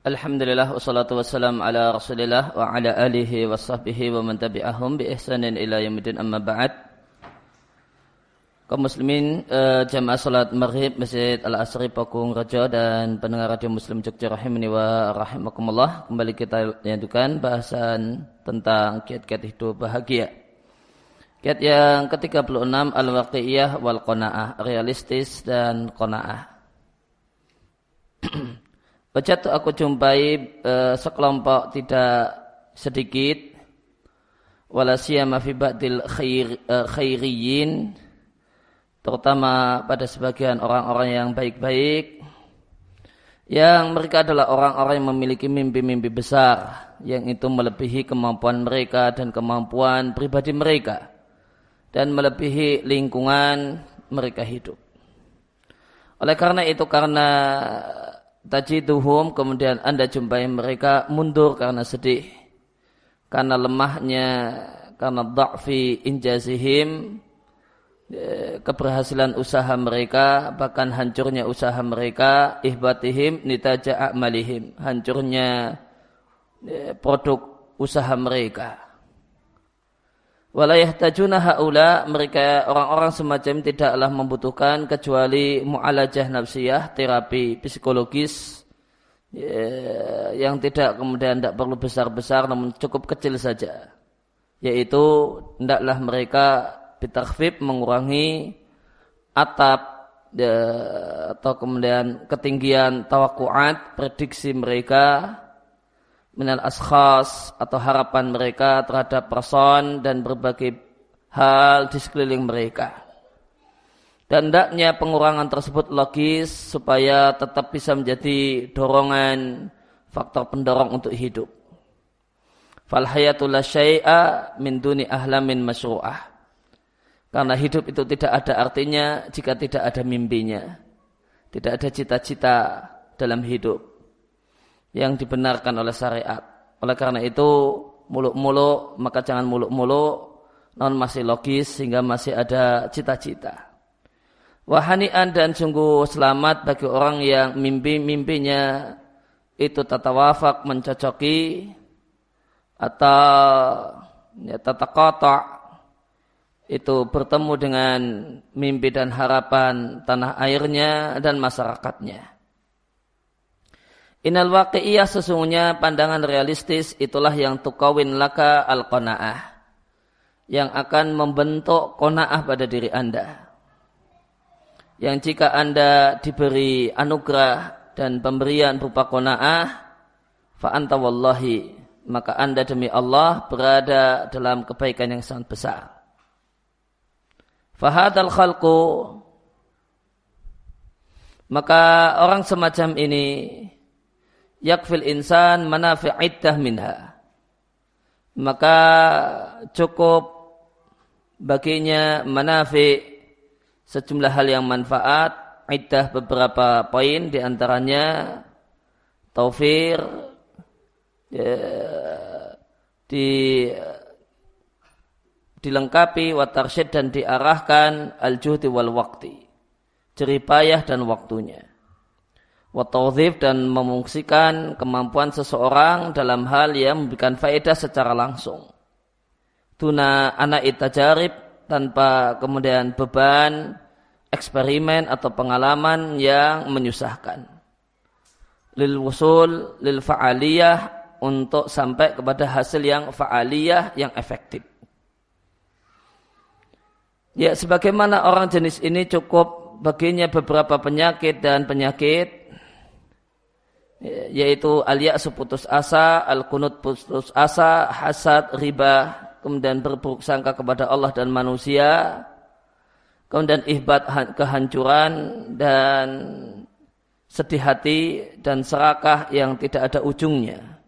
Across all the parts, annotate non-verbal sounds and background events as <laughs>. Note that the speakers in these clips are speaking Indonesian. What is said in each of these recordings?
Alhamdulillah wassalatu wassalam ala rasulillah wa ala alihi wa sahbihi wa man tabi'ahum bi ihsanin ila yamidin amma ba'd. Kaum muslimin uh, jamaah salat maghrib Masjid Al-Asri Pakung Raja dan pendengar radio Muslim Jogja rahimani wa rahimakumullah kembali kita lanjutkan bahasan tentang kiat-kiat hidup bahagia. Kiat yang ke-36 al-waqi'iyah wal qanaah realistis dan qanaah <clears throat> Bajatu aku jumpai uh, sekelompok tidak sedikit walasiyama fi ba'dil khairiyin terutama pada sebagian orang-orang yang baik-baik yang mereka adalah orang-orang yang memiliki mimpi-mimpi besar yang itu melebihi kemampuan mereka dan kemampuan pribadi mereka dan melebihi lingkungan mereka hidup. Oleh karena itu karena tajiduhum kemudian anda jumpai mereka mundur karena sedih karena lemahnya karena da'fi injazihim e, keberhasilan usaha mereka bahkan hancurnya usaha mereka ihbatihim nitaja a'malihim hancurnya e, produk usaha mereka Walayah tajuna haula mereka orang-orang semacam tidaklah membutuhkan kecuali mu'alajah nafsiyah, terapi psikologis ya, yang tidak kemudian tidak perlu besar-besar namun cukup kecil saja. Yaitu hendaklah mereka bitakhfif mengurangi atap ya, atau kemudian ketinggian tawakuat prediksi mereka minal askhas atau harapan mereka terhadap person dan berbagai hal di sekeliling mereka. Dan hendaknya pengurangan tersebut logis supaya tetap bisa menjadi dorongan faktor pendorong untuk hidup. Fal hayatul syai'a min duni ahlamin masyru'ah. Karena hidup itu tidak ada artinya jika tidak ada mimpinya. Tidak ada cita-cita dalam hidup yang dibenarkan oleh syariat. Oleh karena itu, muluk-muluk, maka jangan muluk-muluk, non masih logis sehingga masih ada cita-cita. Wahanian dan sungguh selamat bagi orang yang mimpi-mimpinya itu tata wafak mencocoki atau ya, tata kotak itu bertemu dengan mimpi dan harapan tanah airnya dan masyarakatnya. Inal waqi'iyah sesungguhnya pandangan realistis itulah yang tukawin laka al-qana'ah. Yang akan membentuk kona'ah pada diri anda. Yang jika anda diberi anugerah dan pemberian berupa kona'ah, fa'anta wallahi, maka anda demi Allah berada dalam kebaikan yang sangat besar. Fahadal khalqu, maka orang semacam ini yakfil insan manafi'iddah minha. Maka cukup baginya manafi sejumlah hal yang manfaat, iddah beberapa poin di antaranya taufir ya, di dilengkapi watarsyid dan diarahkan al-juhdi wal wakti jeripayah dan waktunya watawzif dan memungsikan kemampuan seseorang dalam hal yang memberikan faedah secara langsung. Tuna anak itajarib tanpa kemudian beban eksperimen atau pengalaman yang menyusahkan. Lil wusul, lil fa'aliyah untuk sampai kepada hasil yang fa'aliyah yang efektif. Ya, sebagaimana orang jenis ini cukup baginya beberapa penyakit dan penyakit yaitu al-ya'su putus asa, al-kunut putus asa, hasad, riba, kemudian berburuk sangka kepada Allah dan manusia, kemudian ihbat kehancuran dan sedih hati dan serakah yang tidak ada ujungnya.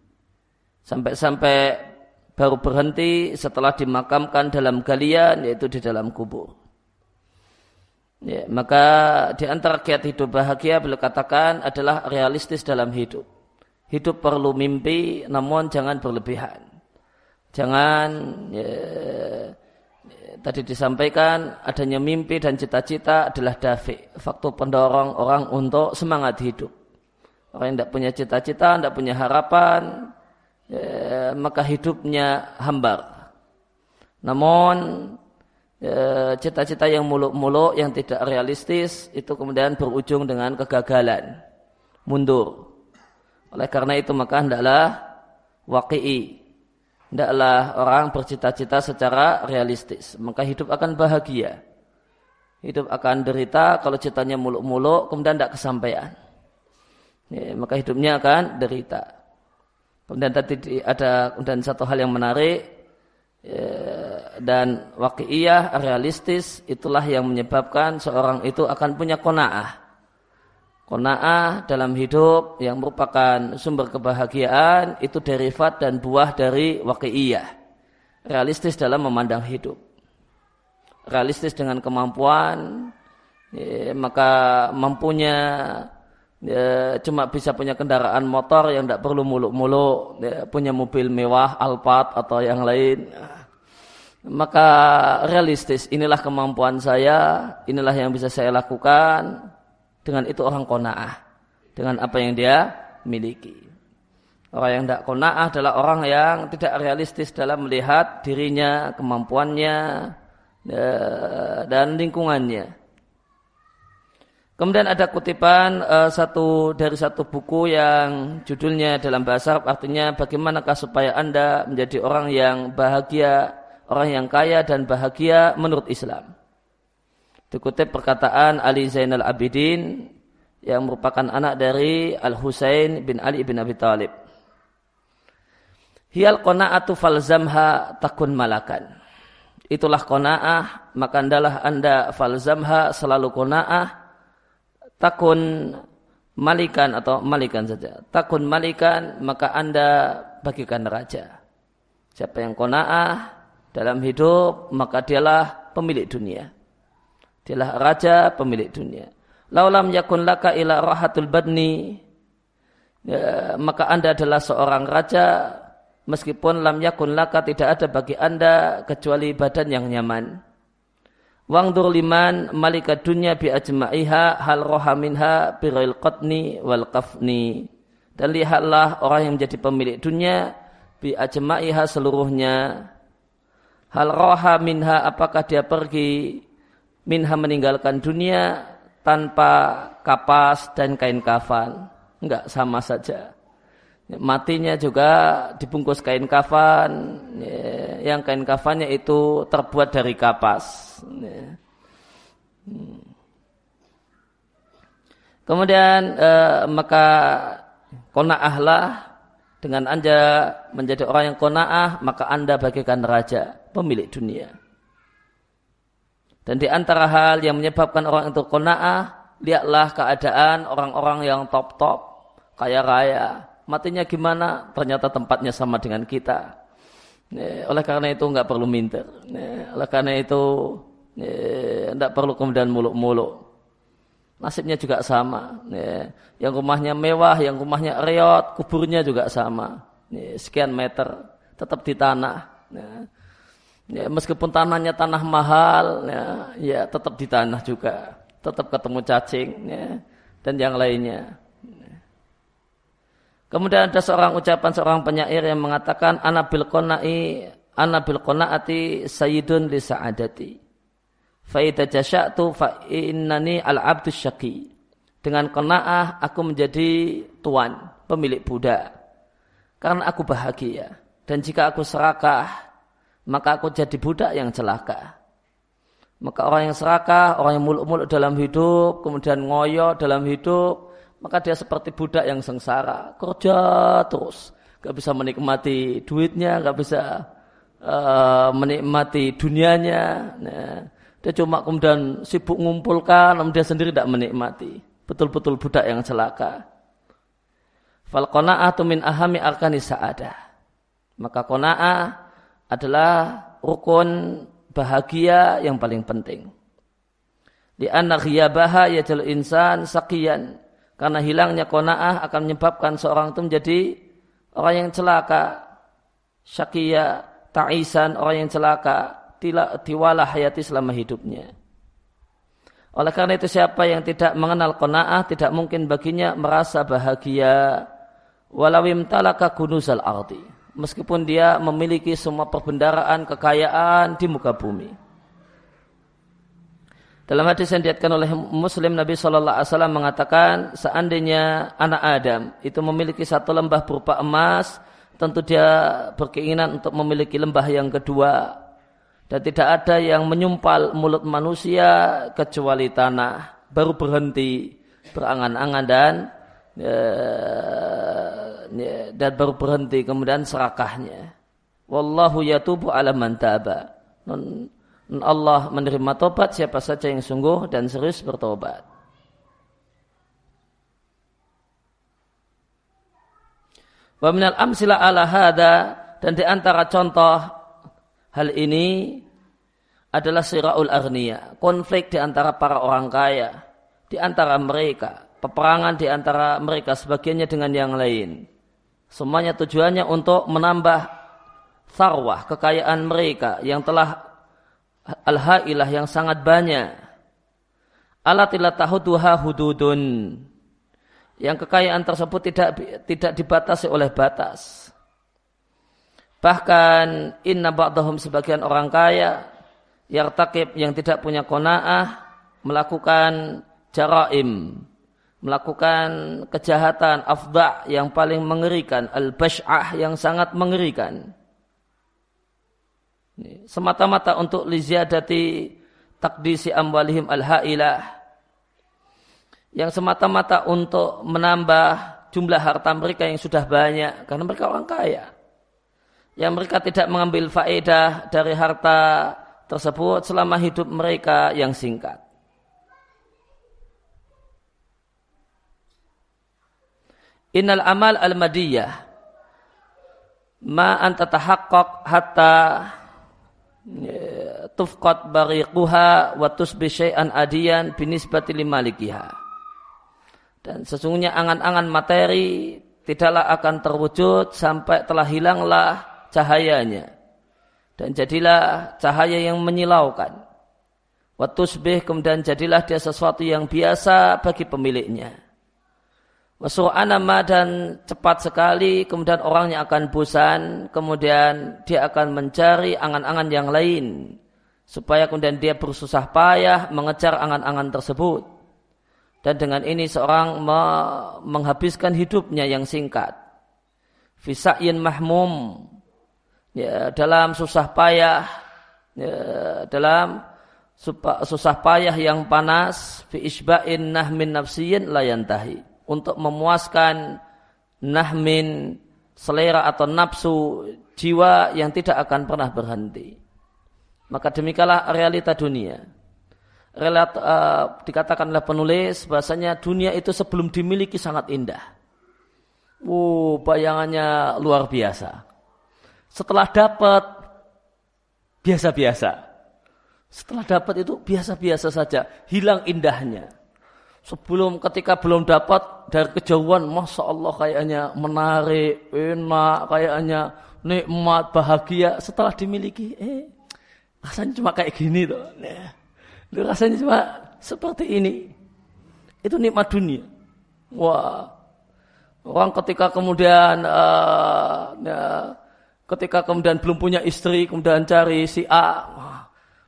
Sampai-sampai baru berhenti setelah dimakamkan dalam galian yaitu di dalam kubur. Ya, maka di antara kiat hidup bahagia beliau katakan adalah realistis dalam hidup. Hidup perlu mimpi, namun jangan berlebihan. Jangan ya, tadi disampaikan adanya mimpi dan cita-cita adalah dafik, faktor pendorong orang untuk semangat hidup. Orang yang tidak punya cita-cita, tidak punya harapan, ya, maka hidupnya hambar. Namun cita-cita yang muluk-muluk, yang tidak realistis, itu kemudian berujung dengan kegagalan, mundur. Oleh karena itu maka hendaklah waqi'i. Hendaklah orang bercita-cita secara realistis. Maka hidup akan bahagia. Hidup akan derita kalau citanya muluk-muluk, kemudian tidak kesampaian ya, maka hidupnya akan derita. Kemudian tadi ada dan satu hal yang menarik ya, dan wakiyah realistis itulah yang menyebabkan seorang itu akan punya kona'ah. Kona'ah dalam hidup yang merupakan sumber kebahagiaan itu derivat dan buah dari wakiyah. Realistis dalam memandang hidup. Realistis dengan kemampuan, ya, maka mampunya ya, cuma bisa punya kendaraan motor yang tidak perlu muluk-muluk, ya, punya mobil mewah, Alphard atau yang lain. Maka realistis, inilah kemampuan saya, inilah yang bisa saya lakukan. Dengan itu orang kona'ah. Dengan apa yang dia miliki. Orang yang tidak kona'ah adalah orang yang tidak realistis dalam melihat dirinya, kemampuannya, ya, dan lingkungannya. Kemudian ada kutipan uh, satu dari satu buku yang judulnya dalam bahasa Arab artinya bagaimanakah supaya Anda menjadi orang yang bahagia, orang yang kaya dan bahagia menurut Islam. Dikutip perkataan Ali Zainal Abidin yang merupakan anak dari Al Husain bin Ali bin Abi Thalib. Hiyal qana'atu falzamha takun malakan. Itulah qana'ah, maka andalah Anda falzamha selalu qana'ah takun malikan atau malikan saja. Takun malikan maka anda bagikan raja. Siapa yang kona'ah dalam hidup maka dialah pemilik dunia. Dialah raja pemilik dunia. Laulam yakun laka ila rahatul badni ya, maka anda adalah seorang raja meskipun lam yakun laka tidak ada bagi anda kecuali badan yang nyaman. Wangdur liman malika dunya bi ajma'iha hal roha minha biril qatni wal kafni. Dan lihatlah orang yang menjadi pemilik dunia bi ajma'iha seluruhnya. Hal roha minha apakah dia pergi minha meninggalkan dunia tanpa kapas dan kain kafan. Enggak sama saja. Matinya juga dibungkus kain kafan. Yang kain kafannya itu terbuat dari kapas. Kemudian eh, maka konaahlah dengan anda menjadi orang yang konaah maka anda bagikan raja pemilik dunia. Dan di antara hal yang menyebabkan orang itu konaah lihatlah keadaan orang-orang yang top-top kaya raya matinya gimana ternyata tempatnya sama dengan kita. Oleh karena itu nggak perlu minta. Oleh karena itu ya, perlu kemudian muluk-muluk. Nasibnya juga sama. Ya, yang rumahnya mewah, yang rumahnya reot, kuburnya juga sama. Sekian meter, tetap di tanah. Ya, meskipun tanahnya tanah mahal, ya, ya tetap di tanah juga. Tetap ketemu cacing ya, dan yang lainnya. Kemudian ada seorang ucapan seorang penyair yang mengatakan ana bil qana'i ana bil qanaati sayyidun li sa'adati. Fa'idha jasya'tu fa'innani al-abdu syaki. Dengan kena'ah aku menjadi tuan, pemilik budak. Karena aku bahagia. Dan jika aku serakah, maka aku jadi budak yang celaka. Maka orang yang serakah, orang yang muluk-muluk dalam hidup, kemudian ngoyo dalam hidup, maka dia seperti budak yang sengsara. Kerja terus. Gak bisa menikmati duitnya, gak bisa uh, menikmati dunianya. Nah, dia cuma kemudian sibuk mengumpulkan, namun dia sendiri tidak menikmati. Betul-betul budak yang celaka. Fal qana'atu min ahami arkani sa'adah. Maka qana'ah adalah rukun bahagia yang paling penting. Di anak ghiyabaha yajal insan sakian. Karena hilangnya qana'ah akan menyebabkan seorang itu menjadi orang yang celaka. Syakia, ta'isan, orang yang celaka tiwala hayati selama hidupnya. Oleh karena itu siapa yang tidak mengenal kona'ah tidak mungkin baginya merasa bahagia walawim talaka gunuzal arti. Meskipun dia memiliki semua perbendaraan, kekayaan di muka bumi. Dalam hadis yang diatkan oleh Muslim Nabi Shallallahu Alaihi Wasallam mengatakan seandainya anak Adam itu memiliki satu lembah berupa emas, tentu dia berkeinginan untuk memiliki lembah yang kedua dan tidak ada yang menyumpal mulut manusia kecuali tanah baru berhenti berangan-angan dan ya, dan baru berhenti kemudian serakahnya. Wallahu yatubu ala man taba. Allah menerima tobat siapa saja yang sungguh dan serius bertobat. Wa minal amsila ala hada dan di antara contoh hal ini adalah siraul arniya, konflik di antara para orang kaya, di antara mereka, peperangan di antara mereka sebagiannya dengan yang lain. Semuanya tujuannya untuk menambah sarwah, kekayaan mereka yang telah al-hailah yang sangat banyak. Alatilah tahuduha hududun. Yang kekayaan tersebut tidak tidak dibatasi oleh batas. Bahkan inna ba'dahum sebagian orang kaya yartakib yang tidak punya kona'ah melakukan jaraim melakukan kejahatan afda yang paling mengerikan al-bash'ah yang sangat mengerikan. Semata-mata untuk liziadati takdisi amwalihim al-hailah. Yang semata-mata untuk menambah jumlah harta mereka yang sudah banyak karena mereka orang kaya. Yang mereka tidak mengambil faedah dari harta tersebut selama hidup mereka yang singkat. Innal amal al-madiyah ma anta tahaqqaq hatta ya, tufqat bariquha wa tusbi syai'an adiyan binisbati limalikiha. Dan sesungguhnya angan-angan materi tidaklah akan terwujud sampai telah hilanglah cahayanya. Dan jadilah cahaya yang menyilaukan. Watusbih kemudian jadilah dia sesuatu yang biasa bagi pemiliknya. Wasu'anama dan cepat sekali kemudian orangnya akan bosan kemudian dia akan mencari angan-angan yang lain supaya kemudian dia bersusah payah mengejar angan-angan tersebut. Dan dengan ini seorang menghabiskan hidupnya yang singkat. Fisa'in mahmum ya, dalam susah payah ya, dalam susah payah yang panas fi isba'in nahmin nafsiyin layantahi untuk memuaskan nahmin selera atau nafsu jiwa yang tidak akan pernah berhenti maka demikalah realita dunia Relat, uh, dikatakan oleh penulis bahasanya dunia itu sebelum dimiliki sangat indah. Wow, bayangannya luar biasa. Setelah dapat biasa-biasa. Setelah dapat itu biasa-biasa saja, hilang indahnya. Sebelum ketika belum dapat dari kejauhan, masya Allah kayaknya menarik, enak, kayaknya nikmat, bahagia. Setelah dimiliki, eh rasanya cuma kayak gini tuh. Nah, rasanya cuma seperti ini. Itu nikmat dunia. Wah, orang ketika kemudian uh, ya, Ketika kemudian belum punya istri, kemudian cari si A,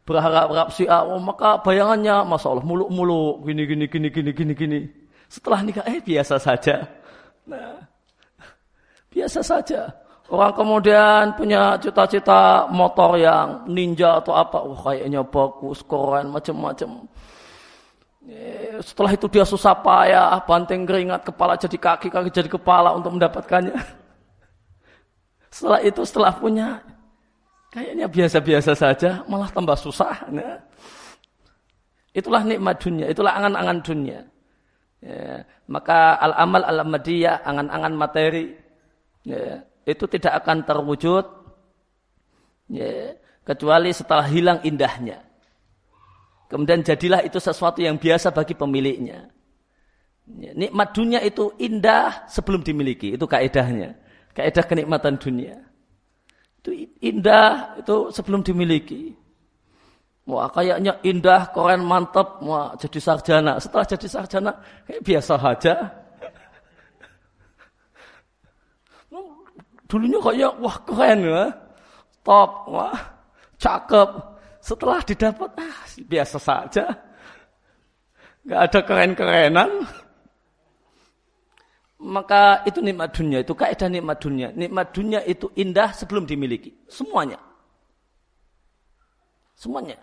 berharap-harap si oh, maka bayangannya, masya Allah, muluk-muluk, gini, gini, gini, gini, gini, gini. Setelah nikah, eh biasa saja. Nah, biasa saja. Orang kemudian punya cita-cita motor yang ninja atau apa, wah kayaknya bagus, keren, macam-macam. Eh, setelah itu dia susah payah, banting keringat, kepala jadi kaki, kaki jadi kepala untuk mendapatkannya. <laughs> Setelah itu setelah punya kayaknya biasa-biasa saja, malah tambah susah. Ya. Itulah nikmat dunia, itulah angan-angan dunia. Ya. Maka al-amal al-madiyah, angan-angan materi, ya, itu tidak akan terwujud ya, kecuali setelah hilang indahnya. Kemudian jadilah itu sesuatu yang biasa bagi pemiliknya. Ya, nikmat dunia itu indah sebelum dimiliki, itu kaedahnya kaidah kenikmatan dunia. Itu indah itu sebelum dimiliki. Wah kayaknya indah, keren, mantap. Wah jadi sarjana. Setelah jadi sarjana, kayak biasa saja. Dulunya kayak wah keren ya. Top, wah cakep. Setelah didapat, ah biasa saja. Gak ada keren-kerenan. Maka itu nikmat dunia, itu kaidah nikmat dunia. Nikmat dunia itu indah sebelum dimiliki. Semuanya. Semuanya.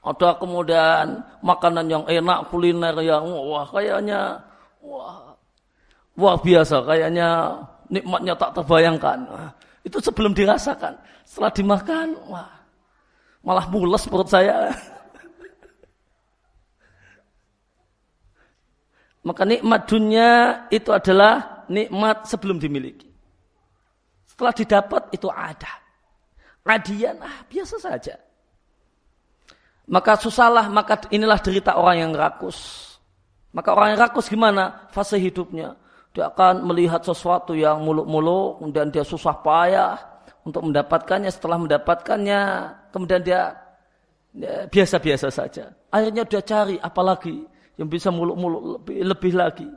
Ada kemudian makanan yang enak, kuliner yang wah kayaknya wah wah biasa, kayaknya nikmatnya tak terbayangkan. itu sebelum dirasakan. Setelah dimakan, wah malah mules perut saya. <laughs> Maka nikmat dunia itu adalah nikmat sebelum dimiliki. Setelah didapat itu ada. Adian, ah biasa saja. Maka susahlah, maka inilah derita orang yang rakus. Maka orang yang rakus gimana? Fase hidupnya. Dia akan melihat sesuatu yang muluk-muluk, kemudian dia susah payah untuk mendapatkannya. Setelah mendapatkannya, kemudian dia biasa-biasa ya, saja. Akhirnya dia cari apalagi yang bisa muluk-muluk lebih, lebih lagi.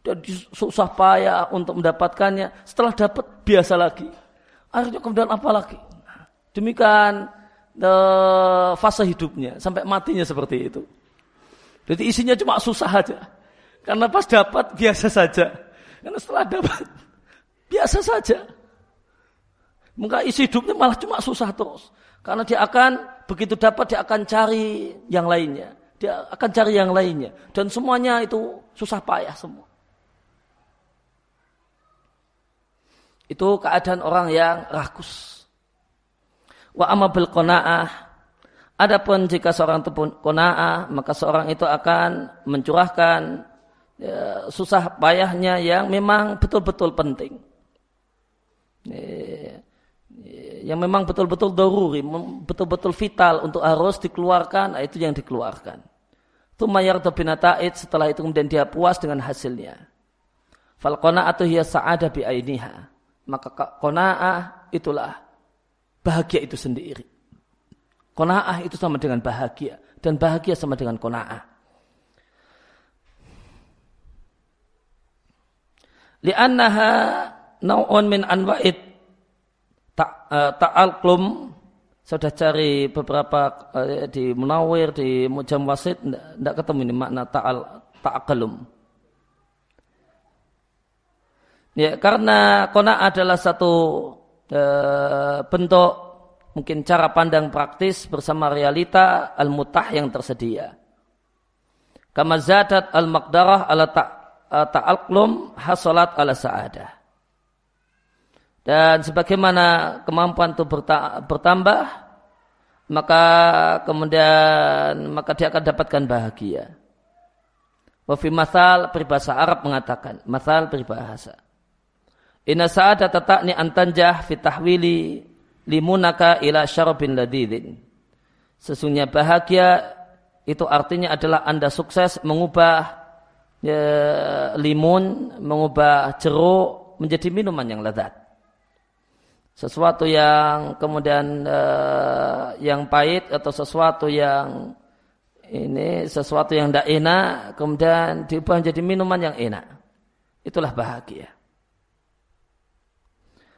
Dia susah payah untuk mendapatkannya. Setelah dapat, biasa lagi. Akhirnya kemudian apa lagi? Demikian uh, fase hidupnya sampai matinya seperti itu. Jadi isinya cuma susah aja. Karena pas dapat biasa saja. Karena setelah dapat <laughs> biasa saja. Maka isi hidupnya malah cuma susah terus. Karena dia akan begitu dapat dia akan cari yang lainnya. Dia akan cari yang lainnya. Dan semuanya itu susah payah semua. Itu keadaan orang yang rakus. Wa amma bil qanaah Adapun jika seorang itu qanaah maka seorang itu akan mencurahkan ya, susah payahnya yang memang betul-betul penting. Ya, yang memang betul-betul daruri, betul-betul vital untuk harus dikeluarkan, nah, itu yang dikeluarkan. Itu mayar binata'id setelah itu kemudian dia puas dengan hasilnya. Fal atau hiya sa'ada bi ainiha. Maka qanaah itulah bahagia itu sendiri. Kona'ah itu sama dengan bahagia. Dan bahagia sama dengan kona'ah. Liannaha nau'un min anwa'id eh, ta'alqum sudah cari beberapa uh, di Munawir, di Mujam Wasid, tidak ketemu ini makna ta'al ta'akalum. Ya, karena kona adalah satu e, bentuk mungkin cara pandang praktis bersama realita al-mutah yang tersedia. Kama zadat al-maqdarah ala ta'alqlum hasolat ala sa'adah. Dan sebagaimana kemampuan itu bertambah, maka kemudian maka dia akan dapatkan bahagia. Wafi masal peribahasa Arab mengatakan, masal peribahasa. Inna sa'ada tatakni antanjah fitahwili limunaka ila syarabin ladidin. Sesungguhnya bahagia itu artinya adalah Anda sukses mengubah ya, limun, mengubah jeruk menjadi minuman yang lezat. Sesuatu yang kemudian uh, yang pahit atau sesuatu yang ini sesuatu yang tidak enak kemudian diubah menjadi minuman yang enak. Itulah bahagia.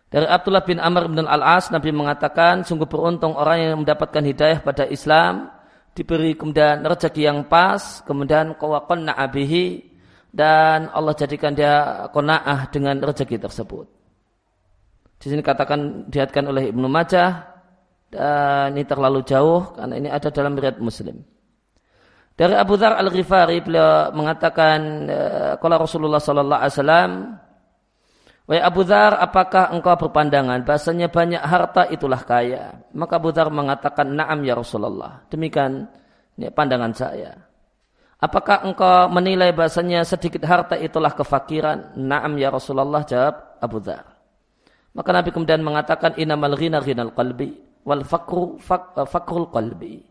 Dari Abdullah bin Amr bin Al-As, Nabi mengatakan, sungguh beruntung orang yang mendapatkan hidayah pada Islam, diberi kemudian rezeki yang pas, kemudian kawakon na'abihi, dan Allah jadikan dia kona'ah dengan rezeki tersebut. Di sini katakan dihatkan oleh Ibnu Majah, dan ini terlalu jauh, karena ini ada dalam riwayat Muslim. Dari Abu Dhar Al-Ghifari, beliau mengatakan, kalau eh, Rasulullah Sallallahu Alaihi Wasallam, Wahai Abu Dhar, apakah engkau berpandangan bahasanya banyak harta itulah kaya? Maka Abu Dhar mengatakan, Naam ya Rasulullah. Demikian ya, pandangan saya. Apakah engkau menilai bahasanya sedikit harta itulah kefakiran? Naam ya Rasulullah, jawab Abu Dhar. Maka Nabi kemudian mengatakan, Inamal ghina ghinal qalbi, wal fakru fak, fakrul qalbi.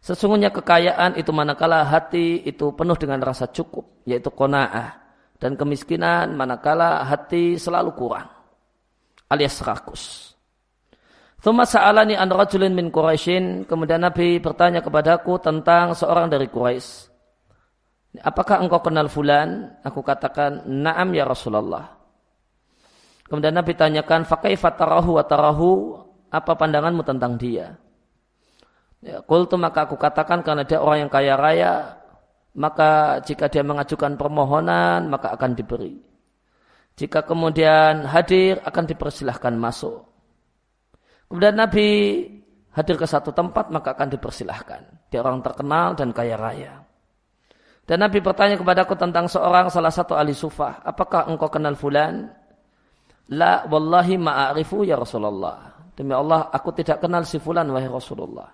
Sesungguhnya kekayaan itu manakala hati itu penuh dengan rasa cukup, yaitu kona'ah dan kemiskinan manakala hati selalu kurang alias rakus. Thumma sa'alani an rajulin min Quraisyin. Kemudian Nabi bertanya kepadaku tentang seorang dari Quraisy. Apakah engkau kenal fulan? Aku katakan, "Na'am ya Rasulullah." Kemudian Nabi tanyakan, "Fakaifa tarahu wa tarahu?" Apa pandanganmu tentang dia? Ya, kultu maka aku katakan karena dia orang yang kaya raya, maka jika dia mengajukan permohonan, maka akan diberi. Jika kemudian hadir, akan dipersilahkan masuk. Kemudian Nabi hadir ke satu tempat maka akan dipersilahkan. Dia orang terkenal dan kaya raya. Dan Nabi bertanya kepadaku tentang seorang salah satu ahli sufah. Apakah engkau kenal fulan? La wallahi ma'arifu ya Rasulullah. Demi Allah aku tidak kenal si fulan wahai Rasulullah.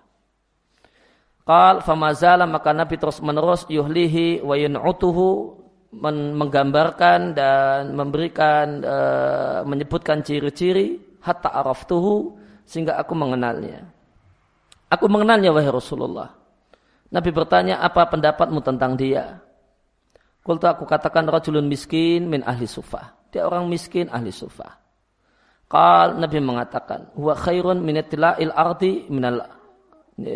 Qal famazala maka Nabi terus menerus yuhlihi wa yun'utuhu menggambarkan dan memberikan uh, menyebutkan ciri-ciri hatta araftuhu sehingga aku mengenalnya. Aku mengenalnya wahai Rasulullah. Nabi bertanya, apa pendapatmu tentang dia? Kultu aku katakan rajulun miskin min ahli sufah. Dia orang miskin ahli sufah. Qal Nabi mengatakan, huwa khairun il ardi minal e,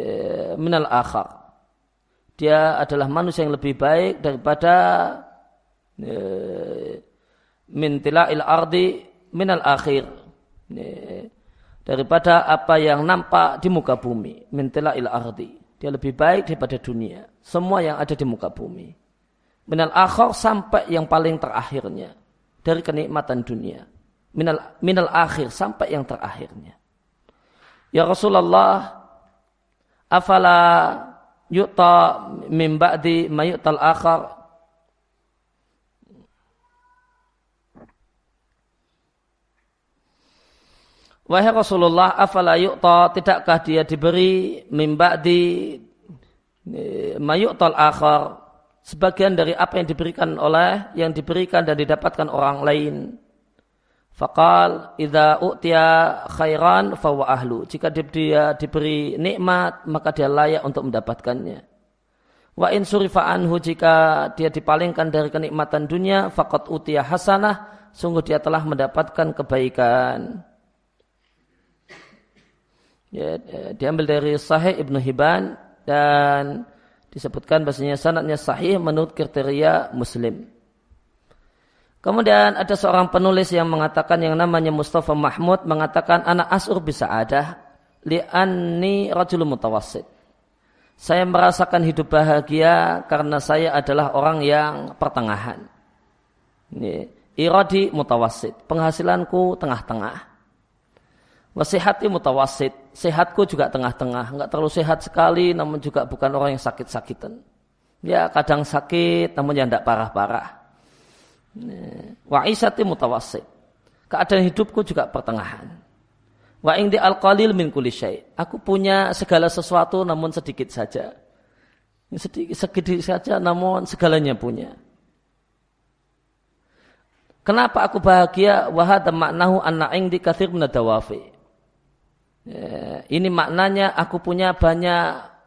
minal akhar. Dia adalah manusia yang lebih baik daripada e, il ardi minal akhir. E, daripada apa yang nampak di muka bumi mintila il ardi dia lebih baik daripada dunia semua yang ada di muka bumi minal akhir sampai yang paling terakhirnya dari kenikmatan dunia. Minal minal akhir sampai yang terakhirnya. Ya Rasulullah afala yu'ta min ba'di mayu'tal akhar? Wahai Rasulullah, afala yu'ta, tidakkah dia diberi mimba di mayu'tal akhar, sebagian dari apa yang diberikan oleh, yang diberikan dan didapatkan orang lain. Fakal idza u'tiya khairan fawa ahlu. Jika dia diberi nikmat, maka dia layak untuk mendapatkannya. Wa in anhu jika dia dipalingkan dari kenikmatan dunia, fakat utia hasanah, sungguh dia telah mendapatkan kebaikan. Ya, diambil dari Sahih Ibnu Hibban dan disebutkan bahasanya sanadnya sahih menurut kriteria Muslim. Kemudian ada seorang penulis yang mengatakan yang namanya Mustafa Mahmud mengatakan anak asur bisa ada li'anni rajulun mutawassid. Saya merasakan hidup bahagia karena saya adalah orang yang pertengahan. Ini, iradi mutawassid. Penghasilanku tengah-tengah. Wasihati mutawasid. Sehatku juga tengah-tengah. Enggak terlalu sehat sekali namun juga bukan orang yang sakit-sakitan. Ya kadang sakit namun ya tidak parah-parah. Wa isati mutawasid. Keadaan hidupku juga pertengahan. Wa indi al-qalil min kulli Aku punya segala sesuatu namun sedikit saja. Sedikit, sedikit saja namun segalanya punya. Kenapa aku bahagia? Wahada maknahu anna indi kathir. Ya, ini maknanya aku punya banyak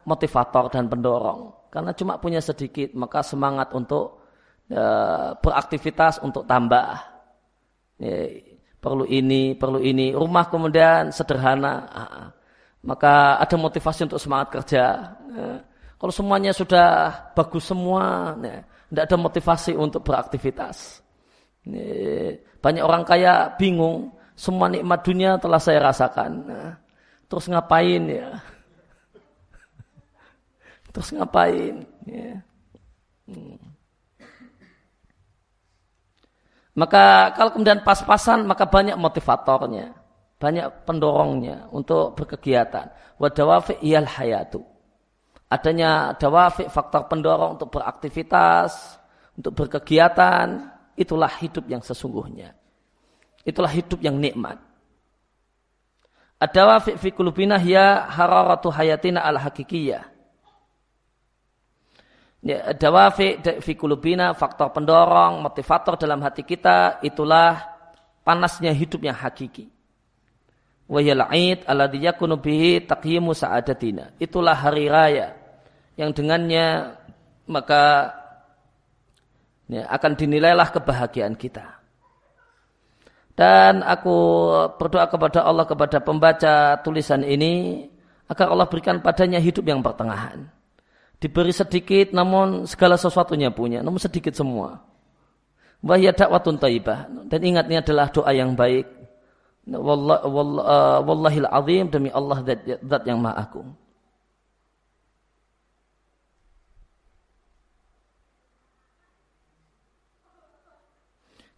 motivator dan pendorong. Karena cuma punya sedikit, maka semangat untuk ya, beraktivitas untuk tambah. Ya, perlu ini, perlu ini. Rumah kemudian sederhana. Ah, maka ada motivasi untuk semangat kerja. Ya, kalau semuanya sudah bagus semua, ya, tidak ada motivasi untuk beraktivitas. Ya, banyak orang kaya bingung, semua nikmat dunia telah saya rasakan. Nah, Terus ngapain ya? Terus ngapain? Ya. Hmm. Maka kalau kemudian pas-pasan maka banyak motivatornya, banyak pendorongnya untuk berkegiatan. Wadawafi iyal hayatu. Adanya dawafi faktor pendorong untuk beraktivitas, untuk berkegiatan, itulah hidup yang sesungguhnya. Itulah hidup yang nikmat. Adawa fi, fi kulubina hiya hararatu hayatina al hakikiyah. Ya, dawafi fi kulubina faktor pendorong, motivator dalam hati kita itulah panasnya hidup yang hakiki. Wa yal'id alladhi yakunu bihi taqyimu sa'adatina. Itulah hari raya yang dengannya maka ya, akan dinilailah kebahagiaan kita. Dan aku berdoa kepada Allah kepada pembaca tulisan ini agar Allah berikan padanya hidup yang pertengahan. Diberi sedikit namun segala sesuatunya punya, namun sedikit semua. Wahya dakwatun taibah. Dan ingat ini adalah doa yang baik. Wallah, wallah, uh, wallahil azim demi Allah zat, zat yang maha agung.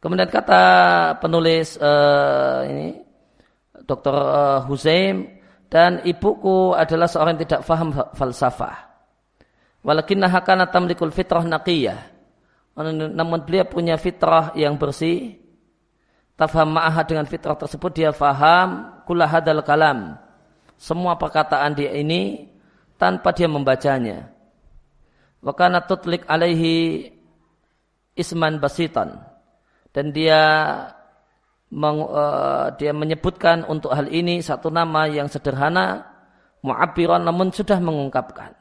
Kemudian kata penulis uh, ini Dr. Uh, Husaim dan ibuku adalah seorang yang tidak faham falsafah. Walakinnaha kana tamlikul fitrah naqiyah. Namun beliau punya fitrah yang bersih. Tafham ma'aha dengan fitrah tersebut dia faham kula hadal kalam. Semua perkataan dia ini tanpa dia membacanya. Wakana tutlik alaihi isman basitan dan dia meng, uh, dia menyebutkan untuk hal ini satu nama yang sederhana mu'abbiran namun sudah mengungkapkan.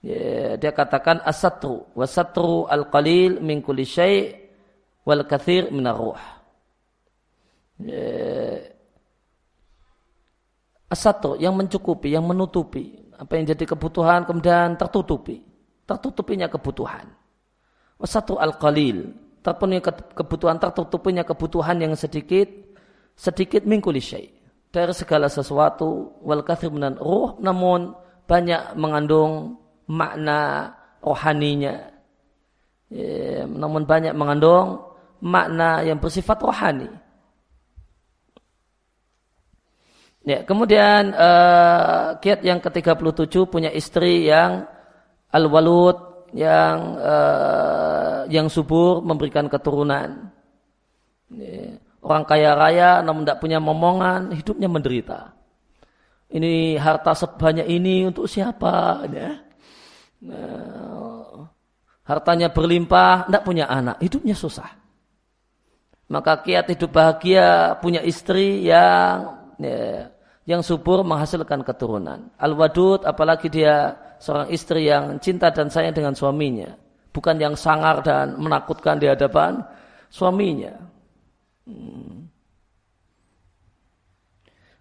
Ya, dia katakan asatru wasatru al-qalil min kulli syai' wal kathir min ruh ya, asatru yang mencukupi yang menutupi. Apa yang jadi kebutuhan kemudian tertutupi. Tertutupinya kebutuhan satu al-qalil. Terpenuhi kebutuhan, tertutupinya kebutuhan yang sedikit, sedikit mingkuli syai. Dari segala sesuatu, wal kathir minan ruh, namun banyak mengandung makna rohaninya. Ya, namun banyak mengandung makna yang bersifat rohani. Ya, kemudian uh, kiat yang ke-37 punya istri yang al-walud yang uh, yang subur memberikan keturunan. Orang kaya raya namun tidak punya momongan, hidupnya menderita. Ini harta sebanyak ini untuk siapa? Ya. Hartanya berlimpah, tidak punya anak, hidupnya susah. Maka kiat hidup bahagia punya istri yang ya, yang subur menghasilkan keturunan. Al-wadud apalagi dia seorang istri yang cinta dan sayang dengan suaminya, bukan yang sangar dan menakutkan di hadapan suaminya. Hmm.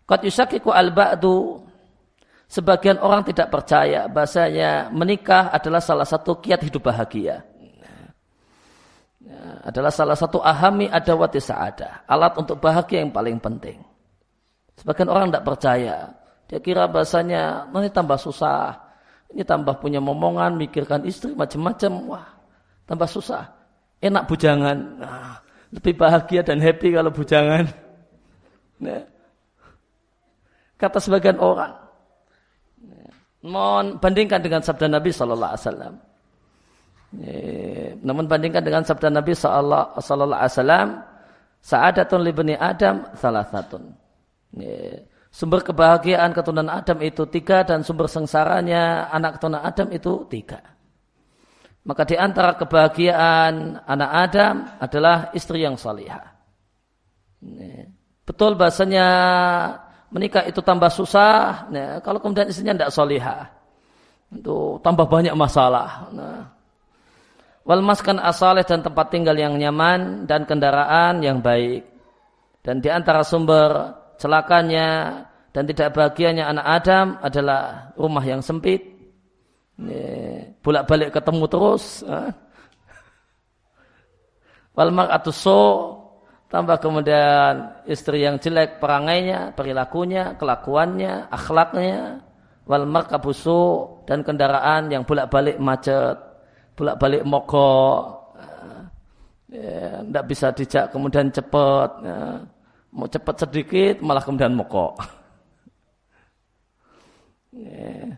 Qad yusakiku al-ba'du Sebagian orang tidak percaya bahasanya menikah adalah salah satu kiat hidup bahagia. Ya, adalah salah satu ahami adawati sa'adah. Alat untuk bahagia yang paling penting. Sebagian orang tidak percaya. Dia kira bahasanya nanti tambah susah. Ini tambah punya momongan, mikirkan istri macam-macam. Wah, tambah susah. Enak bujangan. Nah, lebih bahagia dan happy kalau bujangan. Nah, kata sebagian orang. Mohon bandingkan dengan sabda Nabi Sallallahu Alaihi Wasallam. Namun bandingkan dengan sabda Nabi Sallallahu Alaihi Wasallam, saadatun libni Adam salah satu. Sumber kebahagiaan keturunan Adam itu tiga dan sumber sengsaranya anak keturunan Adam itu tiga. Maka di antara kebahagiaan anak Adam adalah istri yang salihah. Betul bahasanya menikah itu tambah susah. Nah, kalau kemudian istrinya tidak salihah, itu tambah banyak masalah. Nah, wal maskan asaleh dan tempat tinggal yang nyaman dan kendaraan yang baik. Dan di antara sumber celakanya dan tidak bahagianya anak Adam adalah rumah yang sempit. Bolak-balik ketemu terus. Walmar atau so tambah kemudian istri yang jelek perangainya, perilakunya, kelakuannya, akhlaknya. Walmar kabusu dan kendaraan yang bolak-balik macet, bolak-balik mogok. Ya, tidak bisa dijak kemudian cepat. Ya mau cepat sedikit malah kemudian mokok. Ya.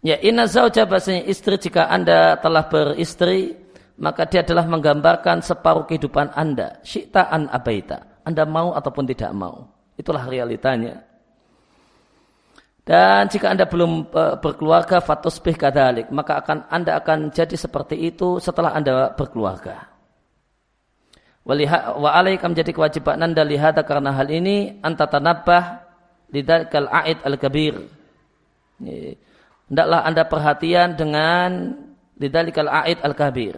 Ya inna zauja bahasanya istri jika anda telah beristri maka dia adalah menggambarkan separuh kehidupan anda. Syi'ta'an abaita. Anda mau ataupun tidak mau. Itulah realitanya. Dan jika anda belum uh, berkeluarga fatusbih kadalik maka akan anda akan jadi seperti itu setelah anda berkeluarga wa alaika menjadi kewajiban anda lihat karena hal ini anta tanabbah lidzakal aid al-kabir. Hendaklah anda perhatian dengan lidzalikal aid al-kabir.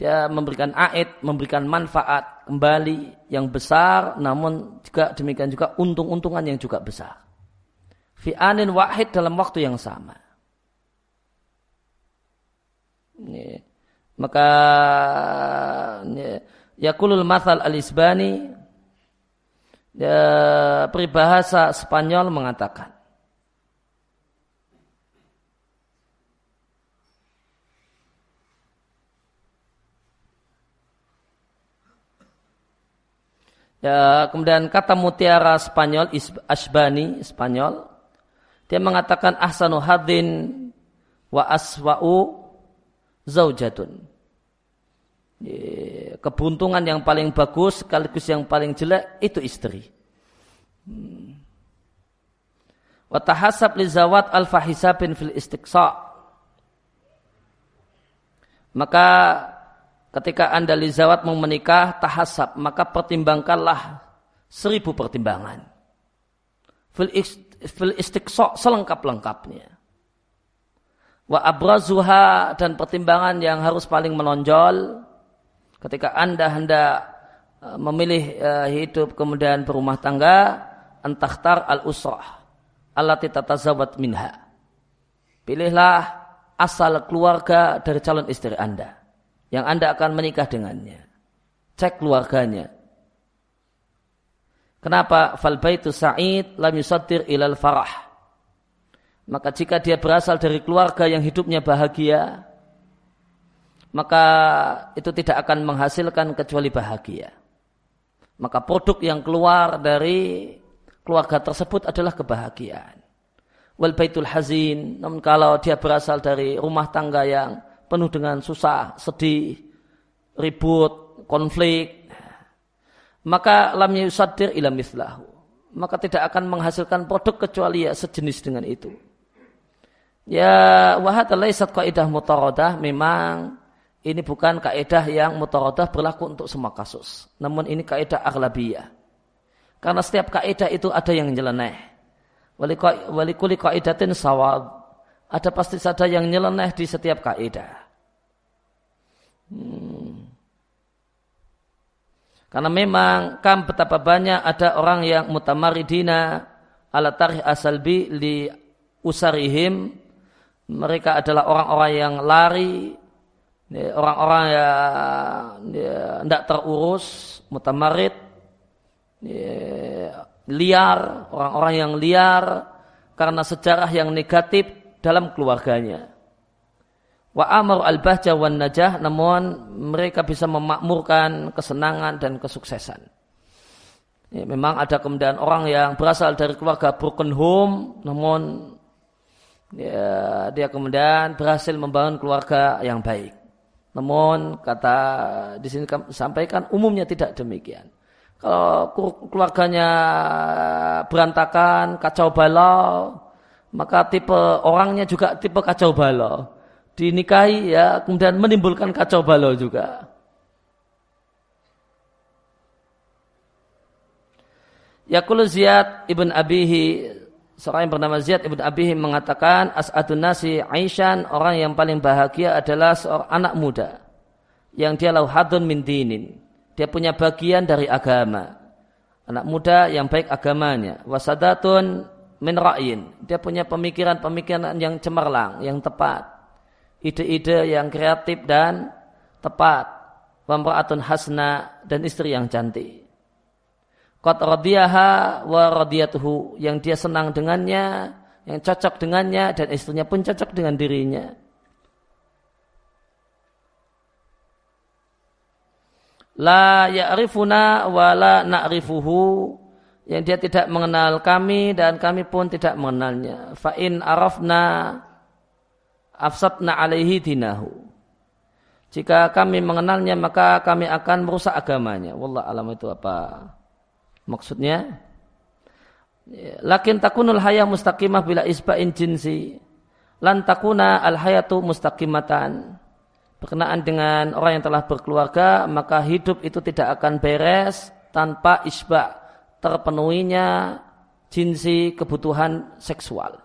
dia memberikan aid, memberikan manfaat kembali yang besar, namun juga demikian juga untung-untungan yang juga besar. Fi anin wahid dalam waktu yang sama. Maka Yakulul Mathal Al-Isbani ya, peribahasa Spanyol mengatakan Ya, kemudian kata mutiara Spanyol, Asbani, Spanyol, dia mengatakan ahsanu hadin wa aswa'u zaujatun. Kebuntungan yang paling bagus sekaligus yang paling jelek itu istri. Hmm. Wa tahasab li zawat al-fahisabin fil istiqsa. Maka ketika anda lizawat mau menikah tahasab maka pertimbangkanlah seribu pertimbangan fil, istiqsa selengkap-lengkapnya wa abrazuha dan pertimbangan yang harus paling menonjol ketika anda hendak e, memilih e, hidup kemudian berumah tangga antahtar al usrah allati tatazawat minha pilihlah asal keluarga dari calon istri anda yang Anda akan menikah dengannya. Cek keluarganya. Kenapa? Fal baitu sa'id lam yusaddir ilal farah. Maka jika dia berasal dari keluarga yang hidupnya bahagia, maka itu tidak akan menghasilkan kecuali bahagia. Maka produk yang keluar dari keluarga tersebut adalah kebahagiaan. Wal baitul hazin, namun kalau dia berasal dari rumah tangga yang penuh dengan susah, sedih, ribut, konflik, maka lam yusaddir ila mislahu. Maka tidak akan menghasilkan produk kecuali ya sejenis dengan itu. Ya wahad laisat kaidah mutaradah memang ini bukan kaidah yang mutaradah berlaku untuk semua kasus. Namun ini kaidah aghlabiyah. Karena setiap kaidah itu ada yang nyeleneh. Walikuli kaidatin sawab. Ada pasti saja yang nyeleneh di setiap kaidah. Hmm. Karena memang kam betapa banyak ada orang yang mutamaridina ala tarih asalbi li usarihim mereka adalah orang-orang yang lari orang-orang yang tidak terurus mutamarid liar orang-orang yang liar karena sejarah yang negatif dalam keluarganya Wa amar al bahja wan najah namun mereka bisa memakmurkan kesenangan dan kesuksesan. Ya, memang ada kemudian orang yang berasal dari keluarga broken home namun ya, dia kemudian berhasil membangun keluarga yang baik. Namun kata di sini sampaikan umumnya tidak demikian. Kalau keluarganya berantakan, kacau balau, maka tipe orangnya juga tipe kacau balau dinikahi ya kemudian menimbulkan kacau balau juga. Yakul Ziyad ibn Abihi seorang yang bernama Ziyad ibn Abihi mengatakan as'adun nasi Aishan orang yang paling bahagia adalah seorang anak muda yang dia lauhadun min dinin. Dia punya bagian dari agama. Anak muda yang baik agamanya. Wasadatun min ra'in. Dia punya pemikiran-pemikiran yang cemerlang, yang tepat ide-ide yang kreatif dan tepat. Wamra'atun hasna dan istri yang cantik. Qad radiyaha wa radiyatuhu yang dia senang dengannya, yang cocok dengannya dan istrinya pun cocok dengan dirinya. La ya'rifuna wa la na'rifuhu yang dia tidak mengenal kami dan kami pun tidak mengenalnya. Fa in arafna afsatna alaihi dinahu. Jika kami mengenalnya maka kami akan merusak agamanya. Wallah alam itu apa maksudnya? Lakin takunul hayah mustaqimah bila isba'in jinsi. Lan takuna al hayatu mustaqimatan. Berkenaan dengan orang yang telah berkeluarga, maka hidup itu tidak akan beres tanpa isba' terpenuhinya jinsi kebutuhan seksual.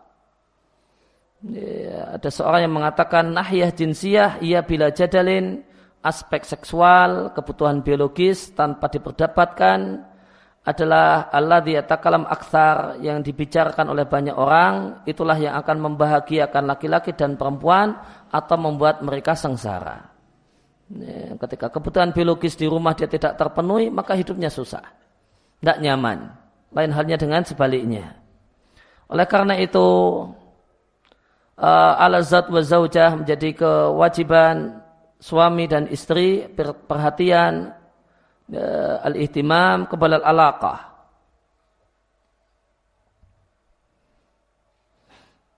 Ya, ada seorang yang mengatakan nahyah jinsiyah ia bila jadalin aspek seksual, kebutuhan biologis tanpa diperdapatkan adalah Allah yatakalam aksar yang dibicarakan oleh banyak orang itulah yang akan membahagiakan laki-laki dan perempuan atau membuat mereka sengsara. Ya, ketika kebutuhan biologis di rumah dia tidak terpenuhi maka hidupnya susah, tidak nyaman. Lain halnya dengan sebaliknya. Oleh karena itu uh, alazat wa zaujah menjadi kewajiban suami dan istri perhatian al-ihtimam kepada alaqah.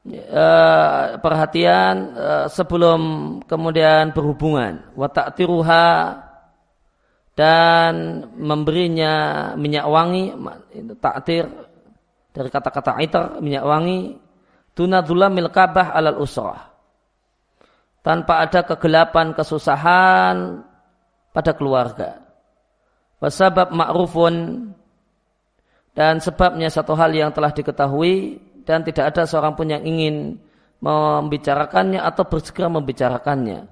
Uh, perhatian uh, sebelum kemudian berhubungan. Wa ta'tiruha dan memberinya minyak wangi taktir dari kata-kata itar minyak wangi tunadzulam milkabah alal usrah. Tanpa ada kegelapan kesusahan pada keluarga Wasabab ma'rufun dan sebabnya satu hal yang telah diketahui dan tidak ada seorang pun yang ingin membicarakannya atau bersegera membicarakannya.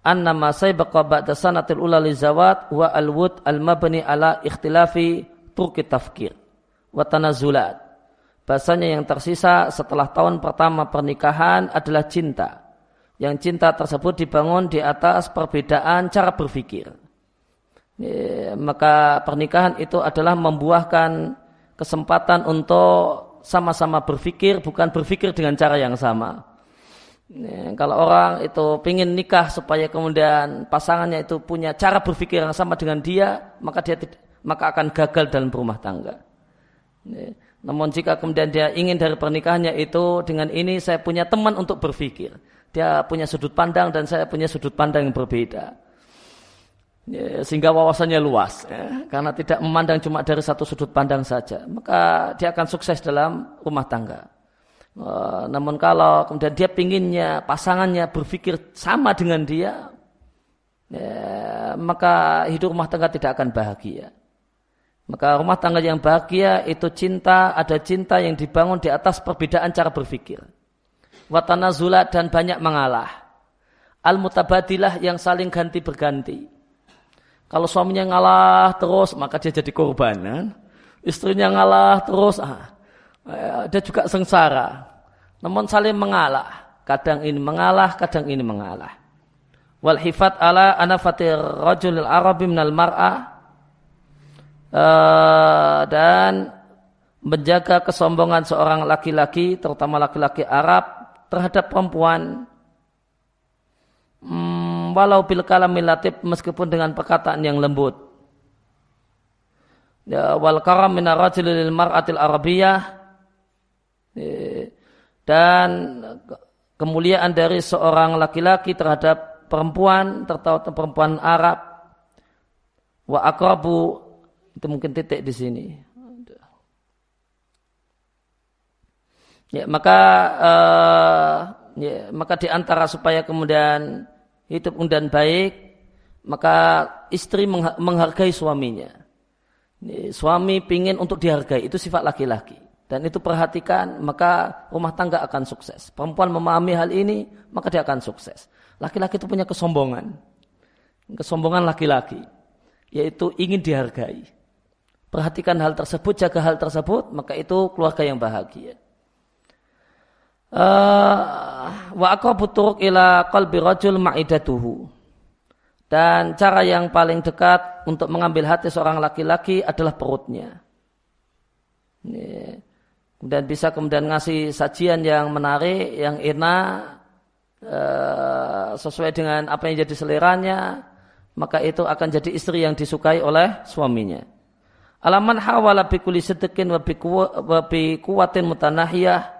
Annama saybaqa ba'da sanatil ula li zawat wa al-wud al-mabni ala ikhtilafi turki tafkir wa tanazulat. Bahasanya yang tersisa setelah tahun pertama pernikahan adalah cinta. Yang cinta tersebut dibangun di atas perbedaan cara berpikir maka pernikahan itu adalah membuahkan kesempatan untuk sama-sama berpikir, bukan berpikir dengan cara yang sama. Ya, kalau orang itu ingin nikah supaya kemudian pasangannya itu punya cara berpikir yang sama dengan dia, maka dia maka akan gagal dalam berumah tangga. Ya, namun jika kemudian dia ingin dari pernikahannya itu dengan ini saya punya teman untuk berpikir, dia punya sudut pandang dan saya punya sudut pandang yang berbeda ya, sehingga wawasannya luas ya, karena tidak memandang cuma dari satu sudut pandang saja maka dia akan sukses dalam rumah tangga. Uh, namun kalau kemudian dia pinginnya pasangannya berpikir sama dengan dia ya, maka hidup rumah tangga tidak akan bahagia. Maka rumah tangga yang bahagia itu cinta ada cinta yang dibangun di atas perbedaan cara berpikir. Watana zulat dan banyak mengalah. Al mutabadilah yang saling ganti berganti kalau suaminya ngalah terus, maka dia jadi korban. Kan? Istrinya ngalah terus, ah, eh, dia juga sengsara. Namun saling mengalah. Kadang ini mengalah, kadang ini mengalah. Wal hifat ala anafatir rajulil arabi minal mar'ah. Uh, dan menjaga kesombongan seorang laki-laki, terutama laki-laki Arab, terhadap perempuan. Walau bil kalamil latif meskipun dengan perkataan yang lembut. Ya, wal karam min rajulil mar'atil arabiyah ya, dan kemuliaan dari seorang laki-laki terhadap perempuan terutama perempuan Arab wa akrabu itu mungkin titik di sini. Ya, maka uh, ya, maka di antara supaya kemudian hidup dan baik, maka istri menghargai suaminya. Suami pingin untuk dihargai, itu sifat laki-laki. Dan itu perhatikan, maka rumah tangga akan sukses. Perempuan memahami hal ini, maka dia akan sukses. Laki-laki itu punya kesombongan. Kesombongan laki-laki. Yaitu ingin dihargai. Perhatikan hal tersebut, jaga hal tersebut, maka itu keluarga yang bahagia. Eh, wa aqrabu turuq ila qalbi rajul ma'idatuhu. Dan cara yang paling dekat untuk mengambil hati seorang laki-laki adalah perutnya. Dan bisa kemudian ngasih sajian yang menarik, yang enak, eh, sesuai dengan apa yang jadi seleranya, maka itu akan jadi istri yang disukai oleh suaminya. Alaman hawala bikuli sedekin wa kuwatin mutanahiyah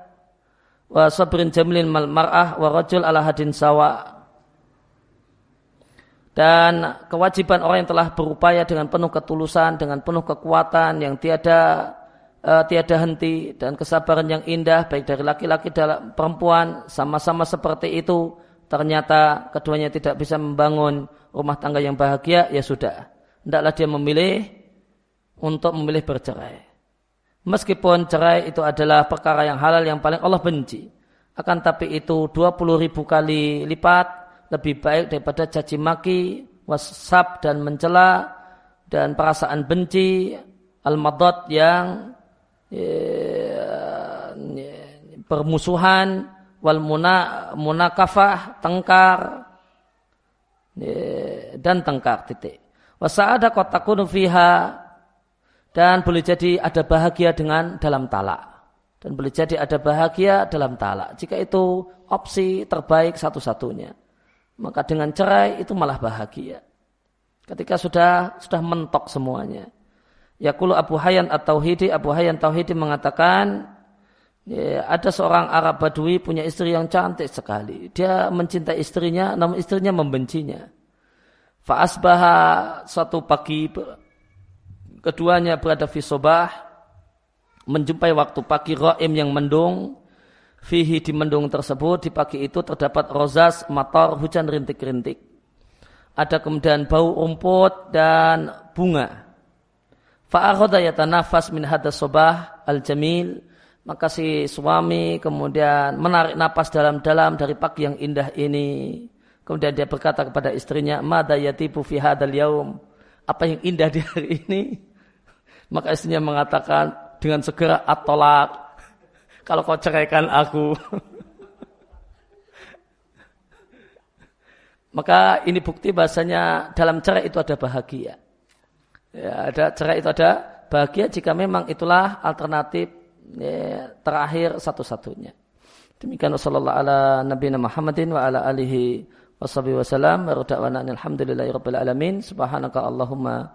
wa sabrin jamilin mal mar'ah wa rajul ala hadin sawa. Dan kewajiban orang yang telah berupaya dengan penuh ketulusan, dengan penuh kekuatan yang tiada uh, tiada henti dan kesabaran yang indah baik dari laki-laki dan perempuan sama-sama seperti itu ternyata keduanya tidak bisa membangun rumah tangga yang bahagia ya sudah. Hendaklah dia memilih untuk memilih bercerai Meskipun cerai itu adalah perkara yang halal yang paling Allah benci. Akan tapi itu 20 ribu kali lipat lebih baik daripada caci maki wasab dan mencela dan perasaan benci al-madad yang ya, permusuhan wal muna, munakafah tengkar ya, dan tengkar titik wasa'ada kotakunu fiha dan boleh jadi ada bahagia dengan dalam talak dan boleh jadi ada bahagia dalam talak jika itu opsi terbaik satu-satunya maka dengan cerai itu malah bahagia. Ketika sudah sudah mentok semuanya. Yakulu Abu Hayyan At-Tauhidi, Abu Hayyan Tauhidi mengatakan, ya, ada seorang Arab Badui punya istri yang cantik sekali. Dia mencintai istrinya, namun istrinya membencinya. Fa'asbaha suatu pagi, keduanya berada di sobah, menjumpai waktu pagi Ra'im yang mendung, Fihi di mendung tersebut di pagi itu terdapat rozas, mator, hujan rintik-rintik. Ada kemudian bau rumput dan bunga. Fa'akhoda yatanafas min hadas sobah al-jamil. Maka si suami kemudian menarik napas dalam-dalam dari pagi yang indah ini. Kemudian dia berkata kepada istrinya, Mada yatibu fi hadal yaum. Apa yang indah di hari ini? Maka istrinya mengatakan dengan segera atolak kalau kau ceraikan aku. Maka ini bukti bahasanya dalam cerai itu ada bahagia. Ya, ada cerai itu ada bahagia jika memang itulah alternatif ya, terakhir satu-satunya. Demikian wasallallahu ala nabiyina Muhammadin wa ala alihi washabihi wasallam wa alhamdulillahi rabbil alamin subhanaka allahumma